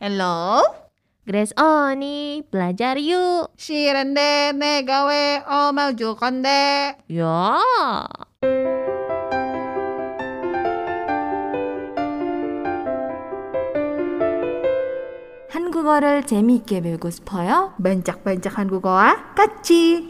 Hello? Grace Oni, belajar yuk. 싫은데 내가 왜 엄마 줄 건데? Ya. 한국어를 재미있게 배우고 싶어요? 반짝반짝 한국어와 같이.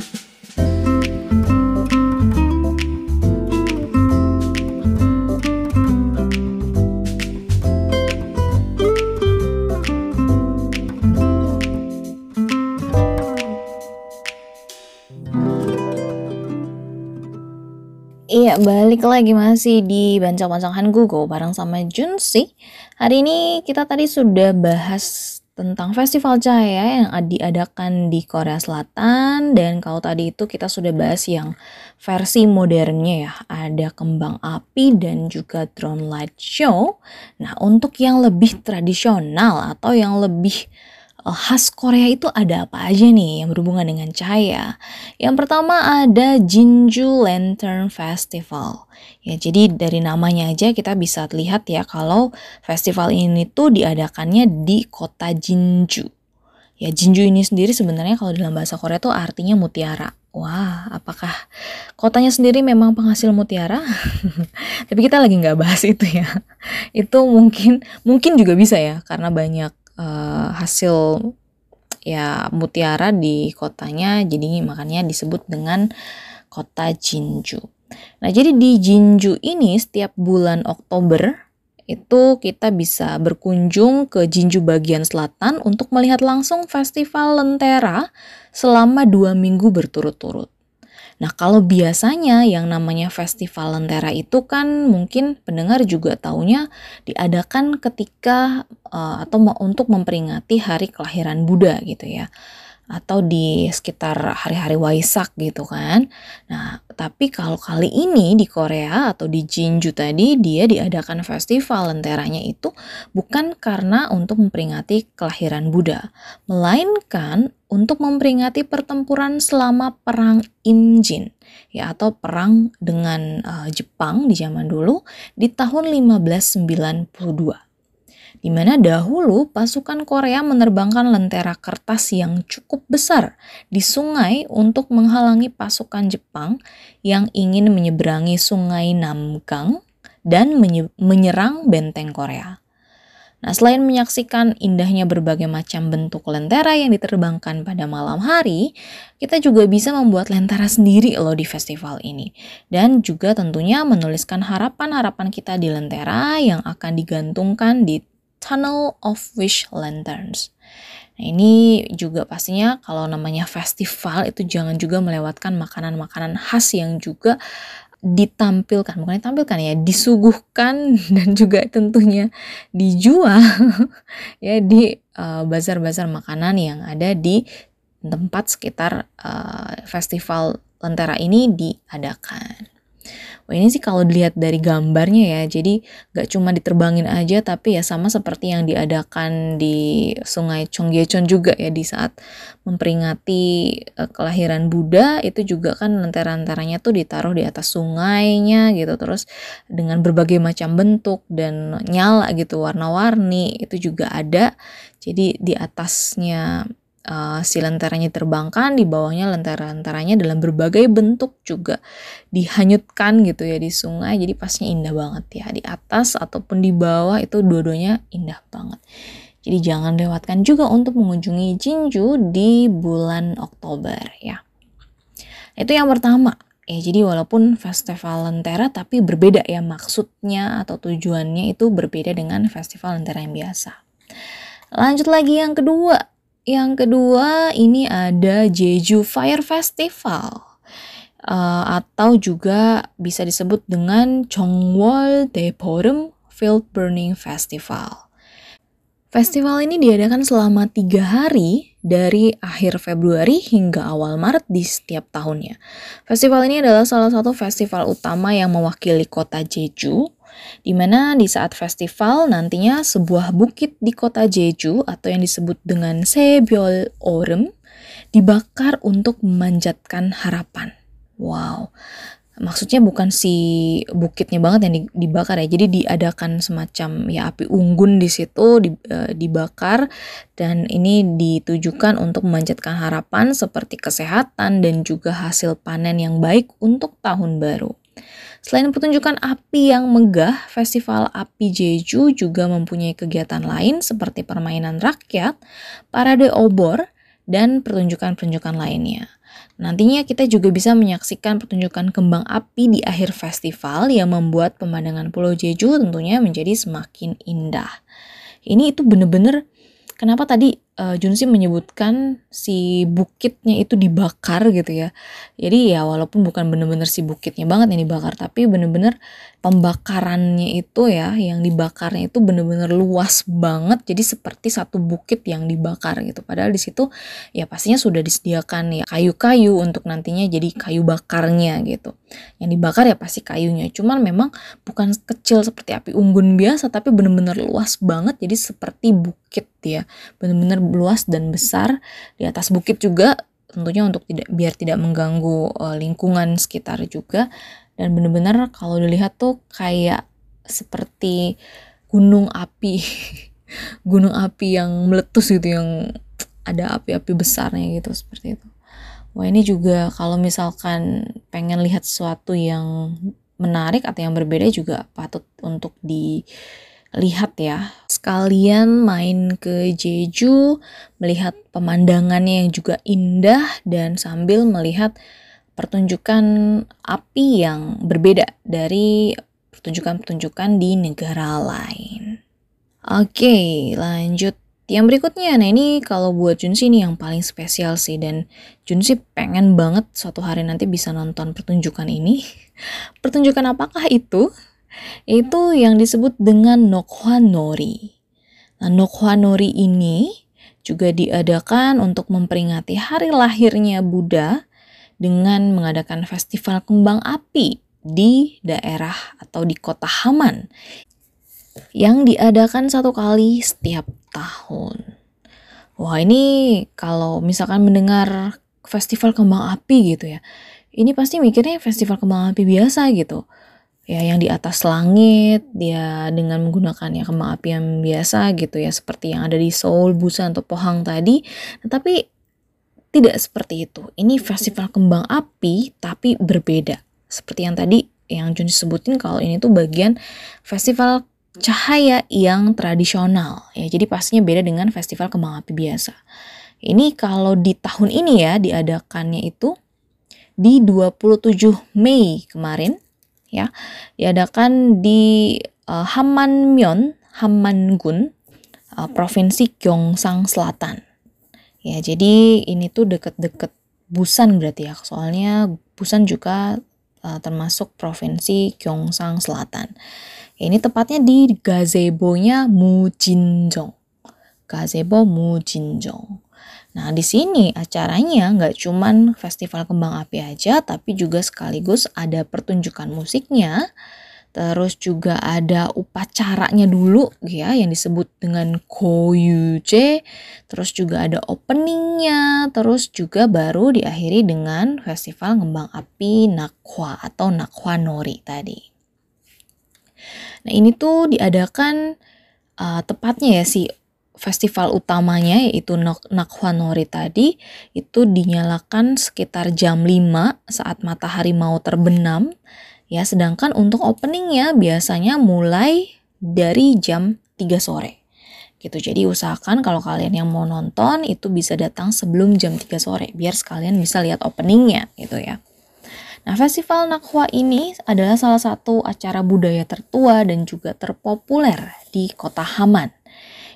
Iya, balik lagi masih di Bancang-Bancang Hangugo bareng sama Junsi. Hari ini kita tadi sudah bahas tentang festival cahaya yang diadakan di Korea Selatan dan kalau tadi itu kita sudah bahas yang versi modernnya ya, ada kembang api dan juga drone light show. Nah, untuk yang lebih tradisional atau yang lebih khas Korea itu ada apa aja nih yang berhubungan dengan cahaya? Yang pertama ada Jinju Lantern Festival. Ya, jadi dari namanya aja kita bisa lihat ya kalau festival ini tuh diadakannya di kota Jinju. Ya, Jinju ini sendiri sebenarnya kalau dalam bahasa Korea tuh artinya mutiara. Wah, apakah kotanya sendiri memang penghasil mutiara? Tapi kita lagi nggak bahas itu ya. Itu mungkin mungkin juga bisa ya karena banyak uh, hasil ya mutiara di kotanya jadi makanya disebut dengan kota Jinju. Nah, jadi di Jinju ini setiap bulan Oktober itu kita bisa berkunjung ke Jinju bagian selatan untuk melihat langsung festival Lentera selama dua minggu berturut-turut. Nah, kalau biasanya yang namanya festival Lentera itu kan mungkin pendengar juga taunya diadakan ketika uh, atau untuk memperingati hari kelahiran Buddha gitu ya atau di sekitar hari-hari Waisak gitu kan. Nah, tapi kalau kali ini di Korea atau di Jinju tadi dia diadakan festival lenteranya itu bukan karena untuk memperingati kelahiran Buddha, melainkan untuk memperingati pertempuran selama perang Imjin ya atau perang dengan uh, Jepang di zaman dulu di tahun 1592 di mana dahulu pasukan Korea menerbangkan lentera kertas yang cukup besar di sungai untuk menghalangi pasukan Jepang yang ingin menyeberangi sungai Namgang dan menyerang benteng Korea. Nah, selain menyaksikan indahnya berbagai macam bentuk lentera yang diterbangkan pada malam hari, kita juga bisa membuat lentera sendiri loh di festival ini. Dan juga tentunya menuliskan harapan-harapan kita di lentera yang akan digantungkan di Tunnel of Wish Lanterns. Nah, ini juga pastinya kalau namanya festival itu jangan juga melewatkan makanan-makanan khas yang juga ditampilkan, bukan ditampilkan ya, disuguhkan dan juga tentunya dijual ya di uh, bazar-bazar makanan yang ada di tempat sekitar uh, festival Lentera ini diadakan. Wah ini sih kalau dilihat dari gambarnya ya, jadi gak cuma diterbangin aja tapi ya sama seperti yang diadakan di sungai Chonggyechon juga ya di saat memperingati uh, kelahiran Buddha itu juga kan lentera-lenteranya tuh ditaruh di atas sungainya gitu terus dengan berbagai macam bentuk dan nyala gitu warna-warni itu juga ada. Jadi di atasnya uh, si lenteranya terbangkan, di bawahnya lentera-lenteranya dalam berbagai bentuk juga dihanyutkan gitu ya di sungai. Jadi pasnya indah banget ya di atas ataupun di bawah itu dua-duanya indah banget. Jadi jangan lewatkan juga untuk mengunjungi Jinju di bulan Oktober ya. Itu yang pertama. Ya, jadi walaupun festival lentera tapi berbeda ya maksudnya atau tujuannya itu berbeda dengan festival lentera yang biasa. Lanjut lagi yang kedua, yang kedua ini ada Jeju Fire Festival uh, atau juga bisa disebut dengan Chongwol Daeporum Field Burning Festival. Festival ini diadakan selama tiga hari dari akhir Februari hingga awal Maret di setiap tahunnya. Festival ini adalah salah satu festival utama yang mewakili kota Jeju di mana di saat festival nantinya sebuah bukit di kota Jeju atau yang disebut dengan Sebyol Orem dibakar untuk memanjatkan harapan. Wow. Maksudnya bukan si bukitnya banget yang dibakar ya. Jadi diadakan semacam ya api unggun di situ e, dibakar dan ini ditujukan untuk memanjatkan harapan seperti kesehatan dan juga hasil panen yang baik untuk tahun baru. Selain pertunjukan api yang megah, Festival Api Jeju juga mempunyai kegiatan lain seperti permainan rakyat, parade obor, dan pertunjukan-pertunjukan lainnya. Nantinya kita juga bisa menyaksikan pertunjukan kembang api di akhir festival yang membuat pemandangan Pulau Jeju tentunya menjadi semakin indah. Ini itu bener-bener kenapa tadi uh, Junsi menyebutkan si bukitnya itu dibakar gitu ya. Jadi ya walaupun bukan bener-bener si bukitnya banget yang dibakar, tapi bener-bener pembakarannya itu ya, yang dibakarnya itu bener-bener luas banget. Jadi seperti satu bukit yang dibakar gitu. Padahal di situ ya pastinya sudah disediakan ya kayu-kayu untuk nantinya jadi kayu bakarnya gitu. Yang dibakar ya pasti kayunya. Cuman memang bukan kecil seperti api unggun biasa, tapi bener-bener luas banget. Jadi seperti bukit ya, bener-bener luas dan besar di atas bukit juga tentunya untuk tidak biar tidak mengganggu uh, lingkungan sekitar juga dan benar-benar kalau dilihat tuh kayak seperti gunung api gunung api yang meletus gitu yang ada api-api besarnya gitu seperti itu wah ini juga kalau misalkan pengen lihat sesuatu yang menarik atau yang berbeda juga patut untuk di lihat ya. Sekalian main ke Jeju, melihat pemandangannya yang juga indah dan sambil melihat pertunjukan api yang berbeda dari pertunjukan-pertunjukan di negara lain. Oke, lanjut yang berikutnya, nah ini kalau buat Junsi nih yang paling spesial sih dan Junsi pengen banget suatu hari nanti bisa nonton pertunjukan ini. Pertunjukan apakah itu? Itu yang disebut dengan Nokhwa Nori. Nah, Nokhwa Nori ini juga diadakan untuk memperingati hari lahirnya Buddha dengan mengadakan festival kembang api di daerah atau di kota Haman yang diadakan satu kali setiap tahun. Wah ini kalau misalkan mendengar festival kembang api gitu ya, ini pasti mikirnya festival kembang api biasa gitu ya yang di atas langit dia dengan menggunakan ya kembang api yang biasa gitu ya seperti yang ada di Seoul, Busan atau Pohang tadi. Tetapi tidak seperti itu. Ini festival kembang api tapi berbeda. Seperti yang tadi yang Jun sebutin kalau ini tuh bagian festival cahaya yang tradisional. Ya jadi pastinya beda dengan festival kembang api biasa. Ini kalau di tahun ini ya diadakannya itu di 27 Mei kemarin ya diadakan di uh, Hammanmyeon, Hammangun, uh, Provinsi Gyeongsang Selatan. Ya, jadi ini tuh deket-deket Busan berarti ya. Soalnya Busan juga uh, termasuk Provinsi Gyeongsang Selatan. Ya, ini tepatnya di gazebo-nya Mujinjong. Gazebo Mujinjong. Nah, di sini acaranya nggak cuman festival kembang api aja, tapi juga sekaligus ada pertunjukan musiknya, terus juga ada upacaranya dulu ya yang disebut dengan koyuje, terus juga ada openingnya, terus juga baru diakhiri dengan festival kembang api Nakwa atau Nakwa Nori tadi. Nah ini tuh diadakan uh, tepatnya ya si festival utamanya yaitu Nakhwanori tadi itu dinyalakan sekitar jam 5 saat matahari mau terbenam ya. Sedangkan untuk openingnya biasanya mulai dari jam 3 sore gitu. Jadi usahakan kalau kalian yang mau nonton itu bisa datang sebelum jam 3 sore biar sekalian bisa lihat openingnya gitu ya. Nah, Festival Nakhwa ini adalah salah satu acara budaya tertua dan juga terpopuler di kota Haman.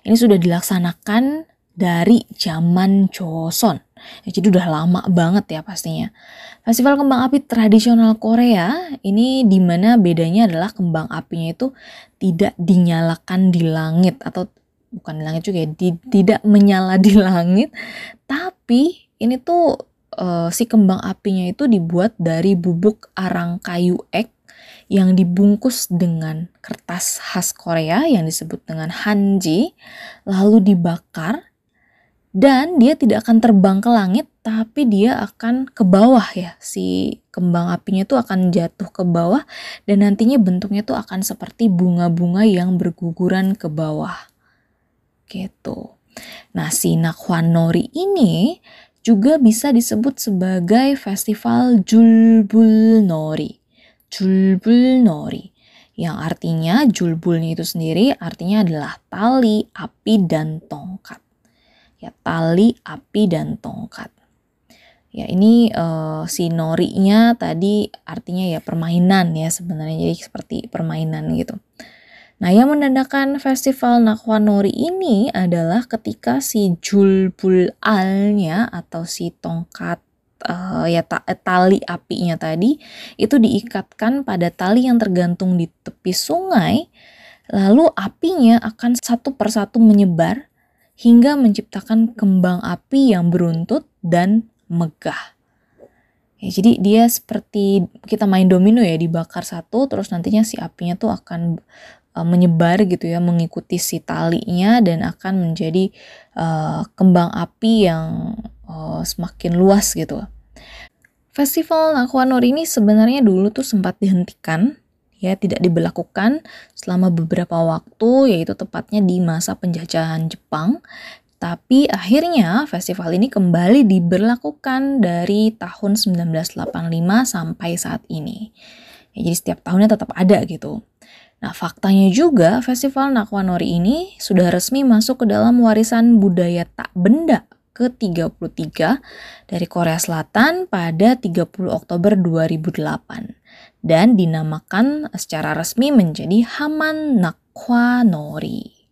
Ini sudah dilaksanakan dari zaman Joseon. Ya, jadi udah lama banget ya pastinya. Festival kembang api tradisional Korea ini di mana bedanya adalah kembang apinya itu tidak dinyalakan di langit atau bukan di langit juga ya, di, tidak menyala di langit, tapi ini tuh uh, si kembang apinya itu dibuat dari bubuk arang kayu ek yang dibungkus dengan kertas khas Korea yang disebut dengan hanji, lalu dibakar dan dia tidak akan terbang ke langit tapi dia akan ke bawah ya. Si kembang apinya itu akan jatuh ke bawah dan nantinya bentuknya itu akan seperti bunga-bunga yang berguguran ke bawah. Gitu. Nah si Nakhwan Nori ini juga bisa disebut sebagai festival Julbul Nori Julbul Nori yang artinya julbulnya itu sendiri artinya adalah tali, api, dan tongkat ya tali, api dan tongkat. Ya ini uh, si norinya tadi artinya ya permainan ya sebenarnya jadi seperti permainan gitu. Nah yang menandakan festival Nakwa Nori ini adalah ketika si julbul alnya atau si tongkat uh, ya ta tali apinya tadi itu diikatkan pada tali yang tergantung di tepi sungai lalu apinya akan satu persatu menyebar hingga menciptakan kembang api yang beruntut dan megah. Ya, jadi dia seperti kita main domino ya dibakar satu terus nantinya si apinya tuh akan uh, menyebar gitu ya mengikuti si talinya dan akan menjadi uh, kembang api yang uh, semakin luas gitu. Festival Nakwanur ini sebenarnya dulu tuh sempat dihentikan ya tidak diberlakukan selama beberapa waktu yaitu tepatnya di masa penjajahan Jepang tapi akhirnya festival ini kembali diberlakukan dari tahun 1985 sampai saat ini. Ya, jadi setiap tahunnya tetap ada gitu. Nah faktanya juga festival Nakwanori ini sudah resmi masuk ke dalam warisan budaya tak benda ke-33 dari Korea Selatan pada 30 Oktober 2008 dan dinamakan secara resmi menjadi Haman Nakwa Nori.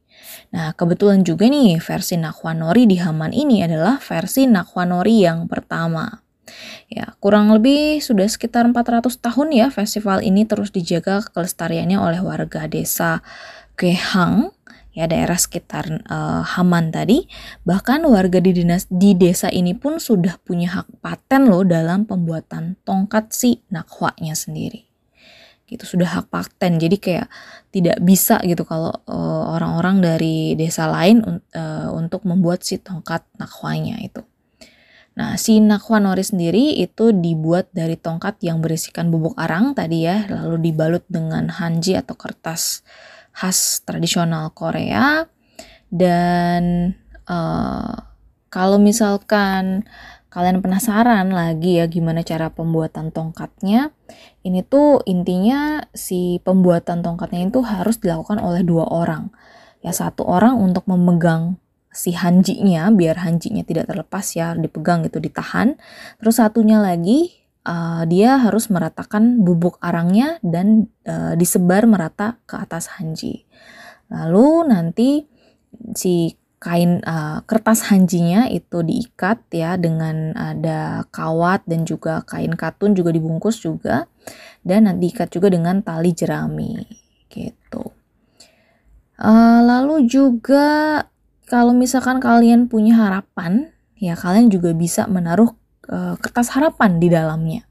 Nah, kebetulan juga nih versi Nakwa Nori di Haman ini adalah versi Nakwa Nori yang pertama. Ya, kurang lebih sudah sekitar 400 tahun ya festival ini terus dijaga kelestariannya oleh warga desa Kehang ya daerah sekitar uh, Haman tadi. Bahkan warga di dinas di desa ini pun sudah punya hak paten loh dalam pembuatan tongkat si nakhwanya sendiri. Gitu sudah hak paten. Jadi kayak tidak bisa gitu kalau uh, orang-orang dari desa lain uh, untuk membuat si tongkat nakhwanya itu. Nah, si nakwa nori sendiri itu dibuat dari tongkat yang berisikan bubuk arang tadi ya, lalu dibalut dengan hanji atau kertas khas tradisional Korea. Dan uh, kalau misalkan kalian penasaran lagi ya gimana cara pembuatan tongkatnya ini tuh intinya si pembuatan tongkatnya itu harus dilakukan oleh dua orang. Ya satu orang untuk memegang si hanjinya biar hanjinya tidak terlepas ya dipegang gitu ditahan. Terus satunya lagi uh, dia harus meratakan bubuk arangnya dan uh, disebar merata ke atas hanji. Lalu nanti si kain uh, kertas hanjinya itu diikat ya dengan ada kawat dan juga kain katun juga dibungkus juga dan nanti diikat juga dengan tali jerami gitu. Uh, lalu juga kalau misalkan kalian punya harapan ya kalian juga bisa menaruh uh, kertas harapan di dalamnya.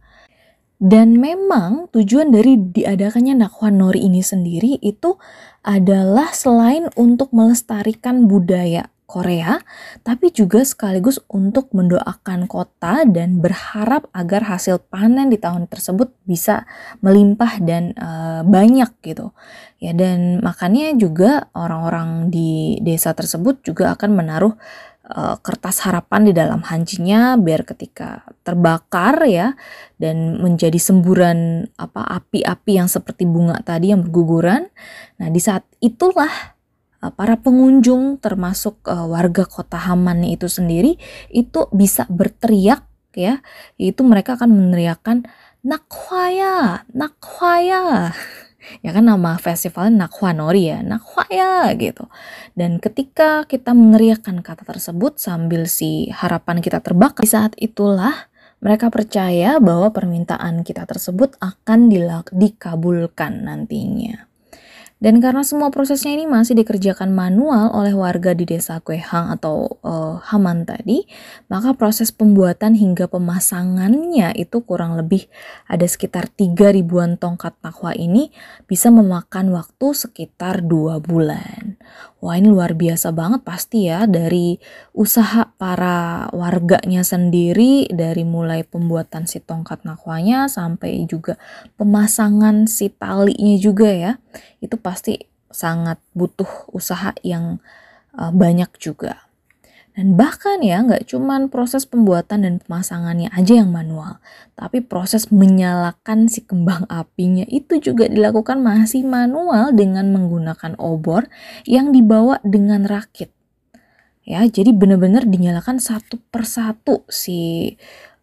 Dan memang tujuan dari diadakannya Nakwan Nori ini sendiri itu adalah selain untuk melestarikan budaya Korea, tapi juga sekaligus untuk mendoakan kota dan berharap agar hasil panen di tahun tersebut bisa melimpah dan uh, banyak gitu. Ya dan makanya juga orang-orang di desa tersebut juga akan menaruh uh, kertas harapan di dalam hancinya biar ketika terbakar ya dan menjadi semburan apa api-api yang seperti bunga tadi yang berguguran. Nah, di saat itulah uh, para pengunjung termasuk uh, warga kota Haman itu sendiri itu bisa berteriak ya, yaitu mereka akan meneriakkan nakwaya, nakwaya ya kan nama festivalnya Nori ya, ya gitu. Dan ketika kita meneriakkan kata tersebut sambil si harapan kita terbakar, di saat itulah mereka percaya bahwa permintaan kita tersebut akan dikabulkan nantinya. Dan karena semua prosesnya ini masih dikerjakan manual oleh warga di desa Kuehang atau uh, Haman tadi, maka proses pembuatan hingga pemasangannya itu kurang lebih ada sekitar 3 ribuan tongkat nakwa ini bisa memakan waktu sekitar 2 bulan. Wah ini luar biasa banget pasti ya dari usaha para warganya sendiri dari mulai pembuatan si tongkat nakwanya sampai juga pemasangan si talinya juga ya itu pasti sangat butuh usaha yang uh, banyak juga. Dan bahkan ya nggak cuman proses pembuatan dan pemasangannya aja yang manual, tapi proses menyalakan si kembang apinya itu juga dilakukan masih manual dengan menggunakan obor yang dibawa dengan rakit. Ya, jadi benar-benar dinyalakan satu persatu si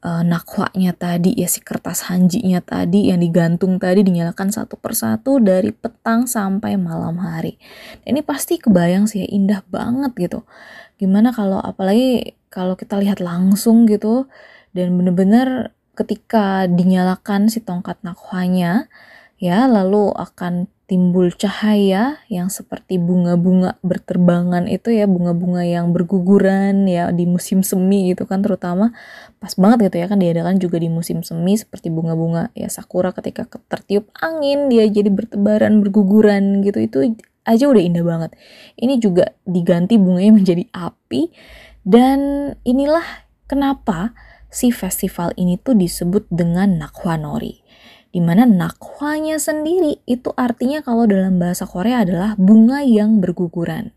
uh, nakwanya tadi ya si kertas hanjinya tadi yang digantung tadi dinyalakan satu persatu dari petang sampai malam hari. Dan ini pasti kebayang sih ya indah banget gitu. Gimana kalau apalagi kalau kita lihat langsung gitu dan bener-bener ketika dinyalakan si tongkat nakwanya ya lalu akan timbul cahaya yang seperti bunga-bunga berterbangan itu ya bunga-bunga yang berguguran ya di musim semi gitu kan terutama pas banget gitu ya kan diadakan juga di musim semi seperti bunga-bunga ya sakura ketika tertiup angin dia jadi bertebaran berguguran gitu itu aja udah indah banget ini juga diganti bunganya menjadi api dan inilah kenapa si festival ini tuh disebut dengan Nakwanori Di mana nakwanya sendiri itu artinya kalau dalam bahasa Korea adalah bunga yang berguguran.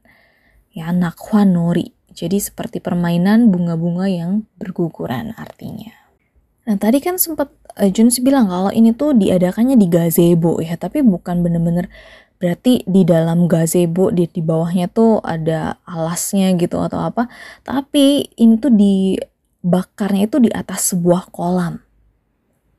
Ya, nakwa nori. Jadi seperti permainan bunga-bunga yang berguguran artinya. Nah tadi kan sempat uh, Junsi bilang kalau ini tuh diadakannya di gazebo ya, tapi bukan bener-bener berarti di dalam gazebo di, di bawahnya tuh ada alasnya gitu atau apa, tapi ini tuh dibakarnya itu di atas sebuah kolam.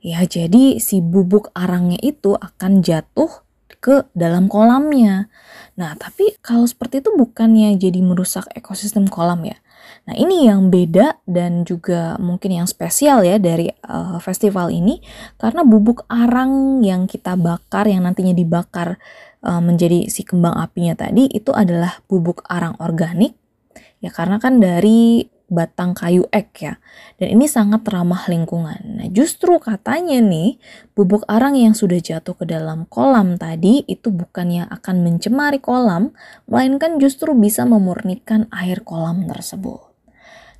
Ya, jadi si bubuk arangnya itu akan jatuh ke dalam kolamnya. Nah, tapi kalau seperti itu bukannya jadi merusak ekosistem kolam ya. Nah, ini yang beda dan juga mungkin yang spesial ya dari uh, festival ini karena bubuk arang yang kita bakar yang nantinya dibakar uh, menjadi si kembang apinya tadi itu adalah bubuk arang organik. Ya karena kan dari batang kayu ek ya. Dan ini sangat ramah lingkungan. Nah, justru katanya nih, bubuk arang yang sudah jatuh ke dalam kolam tadi itu bukannya akan mencemari kolam, melainkan justru bisa memurnikan air kolam tersebut.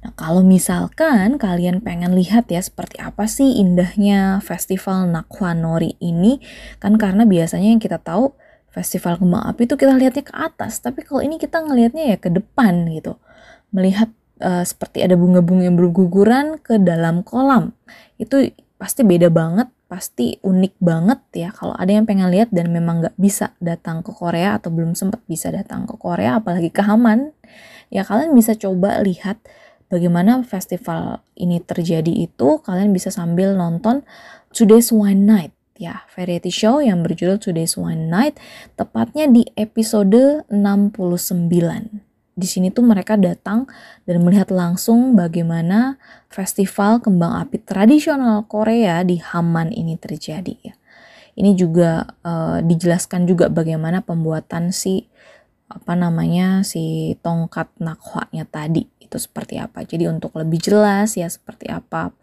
Nah, kalau misalkan kalian pengen lihat ya seperti apa sih indahnya festival Nakwanori ini, kan karena biasanya yang kita tahu festival kembang api itu kita lihatnya ke atas, tapi kalau ini kita ngelihatnya ya ke depan gitu. Melihat uh, seperti ada bunga-bunga yang berguguran ke dalam kolam. Itu pasti beda banget, pasti unik banget ya. Kalau ada yang pengen lihat dan memang nggak bisa datang ke Korea atau belum sempat bisa datang ke Korea, apalagi ke Haman, ya kalian bisa coba lihat bagaimana festival ini terjadi itu. Kalian bisa sambil nonton Today's One Night ya variety show yang berjudul Today's One Night tepatnya di episode 69 di sini tuh mereka datang dan melihat langsung bagaimana festival kembang api tradisional Korea di Haman ini terjadi ya. Ini juga uh, dijelaskan juga bagaimana pembuatan si apa namanya si tongkat nakwanya tadi itu seperti apa. Jadi untuk lebih jelas ya seperti apa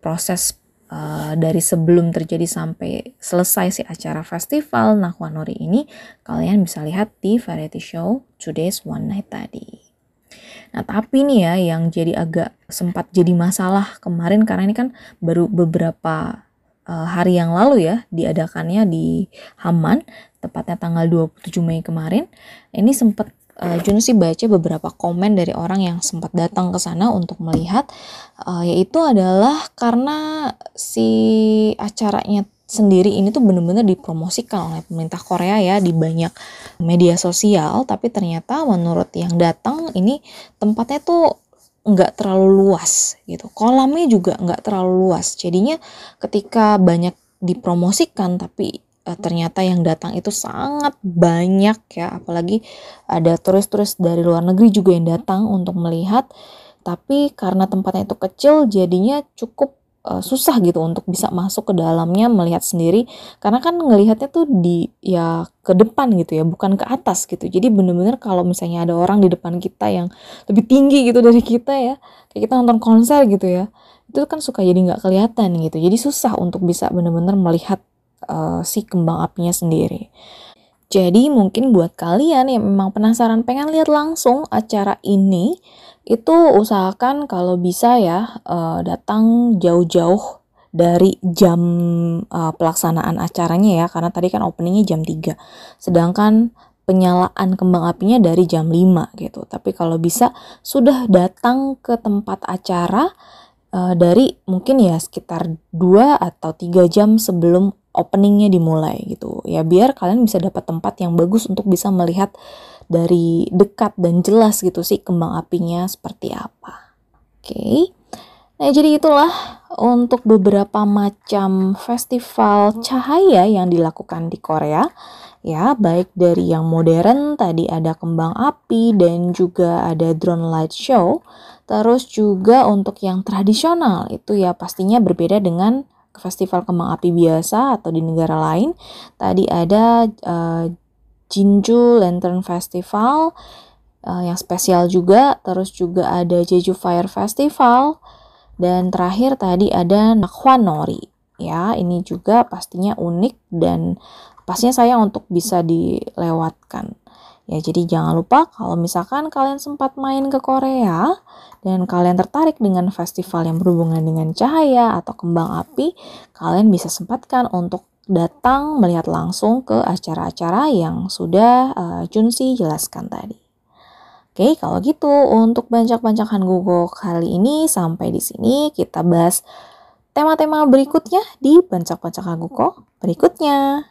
proses uh, dari sebelum terjadi sampai selesai si acara festival Nakwanori ini, kalian bisa lihat di variety show Today's One Night tadi. Nah tapi nih ya yang jadi agak sempat jadi masalah kemarin karena ini kan baru beberapa uh, hari yang lalu ya diadakannya di Haman tepatnya tanggal 27 Mei kemarin. Ini sempat uh, Jun sih baca beberapa komen dari orang yang sempat datang ke sana untuk melihat. Uh, yaitu adalah karena si acaranya sendiri ini tuh bener-bener dipromosikan oleh pemerintah Korea ya di banyak media sosial. Tapi ternyata menurut yang datang ini tempatnya tuh nggak terlalu luas gitu. Kolamnya juga nggak terlalu luas. Jadinya ketika banyak dipromosikan tapi uh, ternyata yang datang itu sangat banyak ya. Apalagi ada turis-turis dari luar negeri juga yang datang untuk melihat. Tapi karena tempatnya itu kecil jadinya cukup uh, susah gitu untuk bisa masuk ke dalamnya melihat sendiri. Karena kan ngelihatnya tuh di ya ke depan gitu ya bukan ke atas gitu. Jadi bener-bener kalau misalnya ada orang di depan kita yang lebih tinggi gitu dari kita ya kayak kita nonton konser gitu ya itu kan suka jadi nggak kelihatan gitu. Jadi susah untuk bisa bener-bener melihat uh, si kembang apinya sendiri jadi mungkin buat kalian yang memang penasaran pengen lihat langsung acara ini, itu usahakan kalau bisa ya uh, datang jauh-jauh dari jam uh, pelaksanaan acaranya ya, karena tadi kan openingnya jam 3. Sedangkan penyalaan kembang apinya dari jam 5 gitu. Tapi kalau bisa sudah datang ke tempat acara uh, dari mungkin ya sekitar 2 atau 3 jam sebelum openingnya dimulai gitu. Ya biar kalian bisa dapat tempat yang bagus untuk bisa melihat dari dekat dan jelas gitu sih kembang apinya seperti apa. Oke. Okay. nah jadi itulah untuk beberapa macam festival cahaya yang dilakukan di Korea. Ya baik dari yang modern tadi ada kembang api dan juga ada drone light show. Terus juga untuk yang tradisional itu ya pastinya berbeda dengan festival kembang api biasa atau di negara lain. Tadi ada uh, Jinju Lantern Festival uh, yang spesial juga, terus juga ada Jeju Fire Festival dan terakhir tadi ada Nakhwan Nori. Ya, ini juga pastinya unik dan pastinya sayang untuk bisa dilewatkan. Ya, jadi jangan lupa kalau misalkan kalian sempat main ke Korea dan kalian tertarik dengan festival yang berhubungan dengan cahaya atau kembang api, kalian bisa sempatkan untuk datang melihat langsung ke acara-acara yang sudah uh, Junsi jelaskan tadi. Oke, kalau gitu untuk bancak-bancakan Google kali ini sampai di sini kita bahas tema-tema berikutnya di bancak-bancakan Google berikutnya.